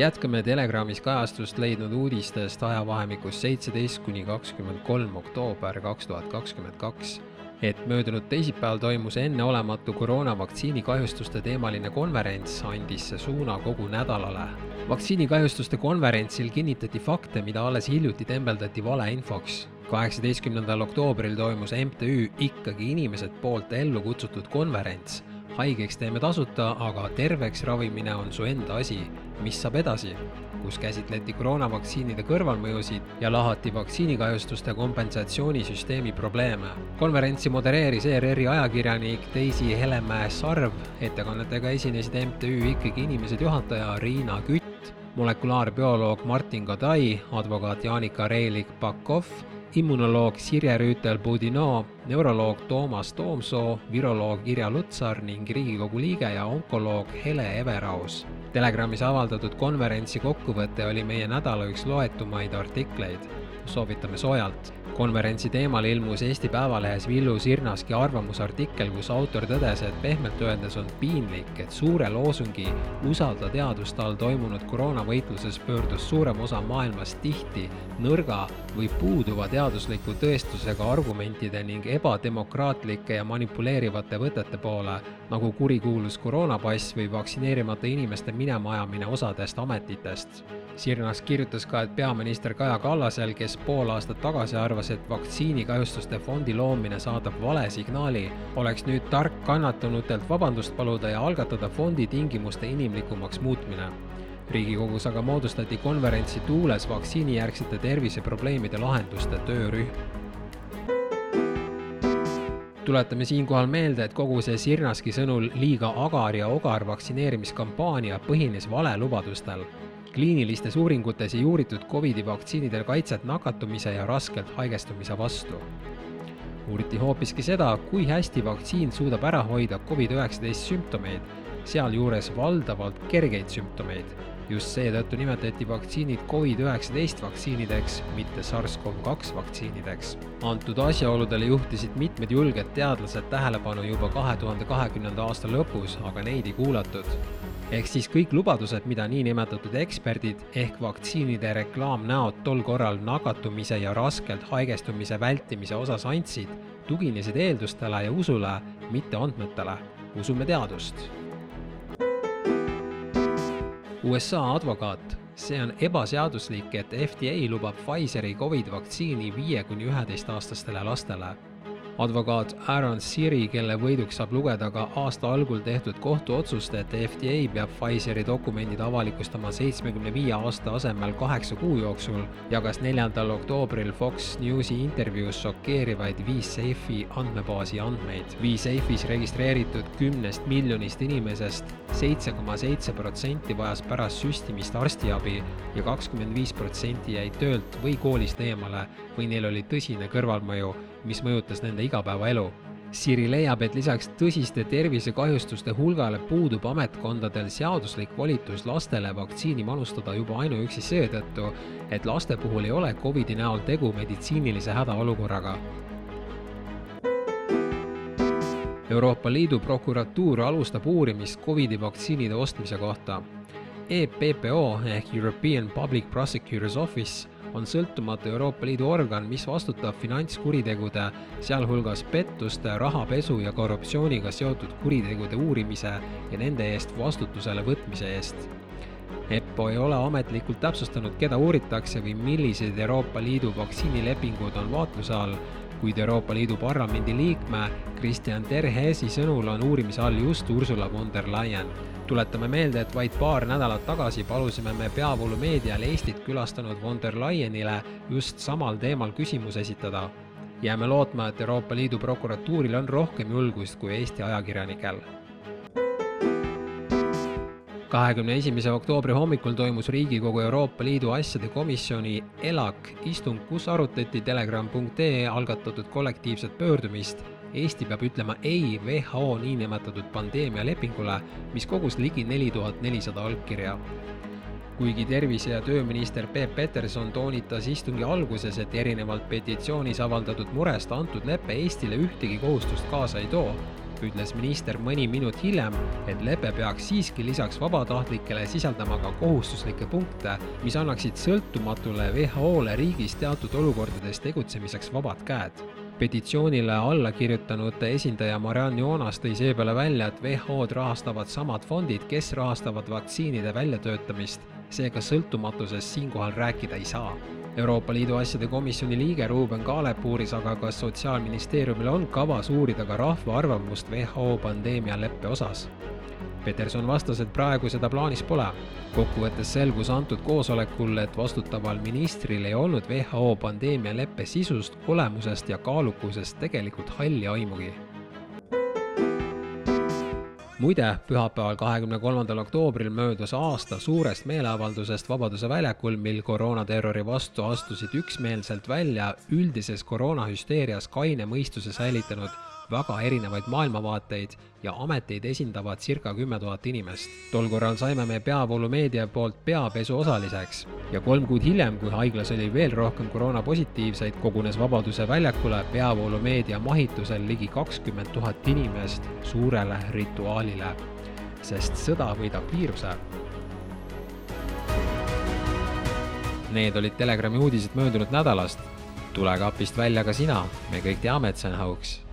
jätkame Telegramis kajastust leidnud uudistest ajavahemikus seitseteist kuni kakskümmend kolm oktoober kaks tuhat kakskümmend kaks et möödunud teisipäeval toimus enneolematu koroonavaktsiini kahjustuste teemaline konverents, andis see suuna kogu nädalale. vaktsiinikahjustuste konverentsil kinnitati fakte, mida alles hiljuti tembeldati valeinfoks. kaheksateistkümnendal oktoobril toimus MTÜ Ikkagi inimesed poolt ellu kutsutud konverents haigeks teeme tasuta, aga terveks ravimine on su enda asi. mis saab edasi? kus käsitleti koroonavaktsiinide kõrvalmõjusid ja lahati vaktsiinikahjustuste kompensatsioonisüsteemi probleeme. konverentsi modereeris ERR-i ajakirjanik Daisy Helemäe Sarv, ettekannetega esinesid MTÜ Ikkagi Inimesed juhataja Riina Kütt, molekulaarbioloog Martin Kadai, advokaat Jaanika Reilik-Pakov immunoloog Sirje Rüütel-Budinoo, neuroloog Toomas Toomsoo, viroloog Irja Lutsar ning Riigikogu liige ja onkoloog Hele Everaus. Telegramis avaldatud konverentsi kokkuvõte oli meie nädala üks loetumaid artikleid. soovitame soojalt konverentsi teemal ilmus Eesti Päevalehes Villu Sirnaski arvamusartikkel, kus autor tõdes, et pehmelt öeldes on piinlik, et suure loosungi usalda teadust all toimunud koroonavõitluses pöördus suurem osa maailmast tihti nõrga või puuduva teadusliku tõestusega argumentide ning ebademokraatlike ja manipuleerivate võtete poole, nagu kurikuulus koroonapass või vaktsineerimata inimeste minemajamine osadest ametitest. Sirnas kirjutas ka, et peaminister Kaja Kallasel, kes pool aastat tagasi arvas, et vaktsiinikahjustuste fondi loomine saadab vale signaali, oleks nüüd tark kannatanutelt vabandust paluda ja algatada fondi tingimuste inimlikumaks muutmine riigikogus aga moodustati konverentsi tuules vaktsiinijärgsete terviseprobleemide lahenduste töörühm. Tuletame siinkohal meelde, et kogu see Sirnaski sõnul liiga agar ja ogar vaktsineerimiskampaania põhines valelubadustel kliinilistes uuringutes ei uuritud Covidi vaktsiinidel kaitset nakatumise ja raskelt haigestumise vastu. uuriti hoopiski seda, kui hästi vaktsiin suudab ära hoida Covid-19 sümptomeid, sealjuures valdavalt kergeid sümptomeid. just seetõttu nimetati vaktsiinid Covid-19 vaktsiinideks, mitte SARS-CoV-2 vaktsiinideks. antud asjaoludele juhtisid mitmed julged teadlased tähelepanu juba kahe tuhande kahekümnenda aasta lõpus, aga neid ei kuulatud ehk siis kõik lubadused, mida niinimetatud eksperdid ehk vaktsiinide reklaamnäod tol korral nakatumise ja raskelt haigestumise vältimise osas andsid, tuginesid eeldustele ja usule, mitte andmetele. usume teadust. USA advokaat. See on ebaseaduslik, et FDA lubab Pfizeri Covid vaktsiini viie kuni üheteistaastastele lastele advokaat Aaron Siri, kelle võiduks saab lugeda ka aasta algul tehtud kohtuotsust, et FDA peab Pfizeri dokumendid avalikustama seitsmekümne viie aasta asemel kaheksa kuu jooksul, jagas neljandal oktoobril Fox Newsi intervjuus šokeerivaid VSafe'i andmebaasi andmeid. VSafe'is registreeritud kümnest miljonist inimesest seitse koma seitse protsenti vajas pärast süstimist arstiabi ja kakskümmend viis protsenti jäid töölt või koolist eemale või neil oli tõsine kõrvalmõju mis mõjutas nende igapäevaelu. Siri leiab, et lisaks tõsiste tervisekahjustuste hulgale puudub ametkondadel seaduslik volitus lastele vaktsiini manustada juba ainuüksi seetõttu, et laste puhul ei ole Covidi näol tegu meditsiinilise hädaolukorraga. Euroopa Liidu prokuratuur alustab uurimist Covidi vaktsiinide ostmise kohta. EPPO ehk European Public Prosecutors Office on sõltumatu Euroopa Liidu organ, mis vastutab finantskuritegude, sealhulgas pettuste, rahapesu ja korruptsiooniga seotud kuritegude uurimise ja nende eest vastutusele võtmise eest. EPPO ei ole ametlikult täpsustanud, keda uuritakse või millised Euroopa Liidu vaktsiinilepingud on vaatluse all, kuid Euroopa Liidu Parlamendi liikme Christian Terhesi sõnul on uurimise all just Ursula von der Leyen tuletame meelde, et vaid paar nädalat tagasi palusime me peavoolumeedial Eestit külastanud von der Leyenile just samal teemal küsimus esitada. jääme lootma, et Euroopa Liidu prokuratuuril on rohkem julgust kui Eesti ajakirjanikel kahekümne esimese oktoobri hommikul toimus Riigikogu Euroopa Liidu asjade komisjoni ELAK istung, kus arutati telegram.ee algatatud kollektiivset pöördumist Eesti peab ütlema ei WHO niinimetatud pandeemialepingule, mis kogus ligi neli tuhat nelisada allkirja. kuigi tervise- ja tööminister Peep Peterson toonitas istungi alguses, et erinevalt petitsioonis avaldatud murest antud lepe Eestile ühtegi kohustust kaasa ei too, ütles minister mõni minut hiljem, et lepe peaks siiski lisaks vabatahtlikele sisaldama ka kohustuslikke punkte, mis annaksid sõltumatule WHO-le riigis teatud olukordades tegutsemiseks vabad käed. Petitsioonile alla kirjutanute esindaja Marianne Joonas tõi seepeale välja, et WHO-d rahastavad samad fondid, kes rahastavad vaktsiinide väljatöötamist, seega sõltumatusest siinkohal rääkida ei saa. Euroopa Liidu asjade komisjoni liige Ruuben Kaalep uuris aga, kas Sotsiaalministeeriumil on kavas uurida ka rahva arvamust WHO pandeemialeppe osas Peterson vastas, et praegu seda plaanis pole. kokkuvõttes selgus antud koosolekul, et vastutaval ministril ei olnud WHO pandeemialeppe sisust, olemusest ja kaalukusest tegelikult halli aimugi muide, pühapäeval, kahekümne kolmandal oktoobril möödus aasta suurest meeleavaldusest Vabaduse väljakul, mil koroonaterrori vastu astusid üksmeelselt välja üldises koroonahüsteerias kaine mõistuse säilitanud väga erinevaid maailmavaateid ja ameteid esindavad circa kümme tuhat inimest. tol korral saime me peavoolumeedia poolt peapesu osaliseks. Ja kolm kuud hiljem, kui haiglas oli veel rohkem koroonapositiivseid, kogunes Vabaduse väljakule peavoolumeedia mahitusel ligi kakskümmend tuhat inimest suurele rituaalile, sest sõda võidab viiruse. Need olid Telegrami uudised möödunud nädalast. tule kapist välja ka sina, me kõik teame, et see on hauks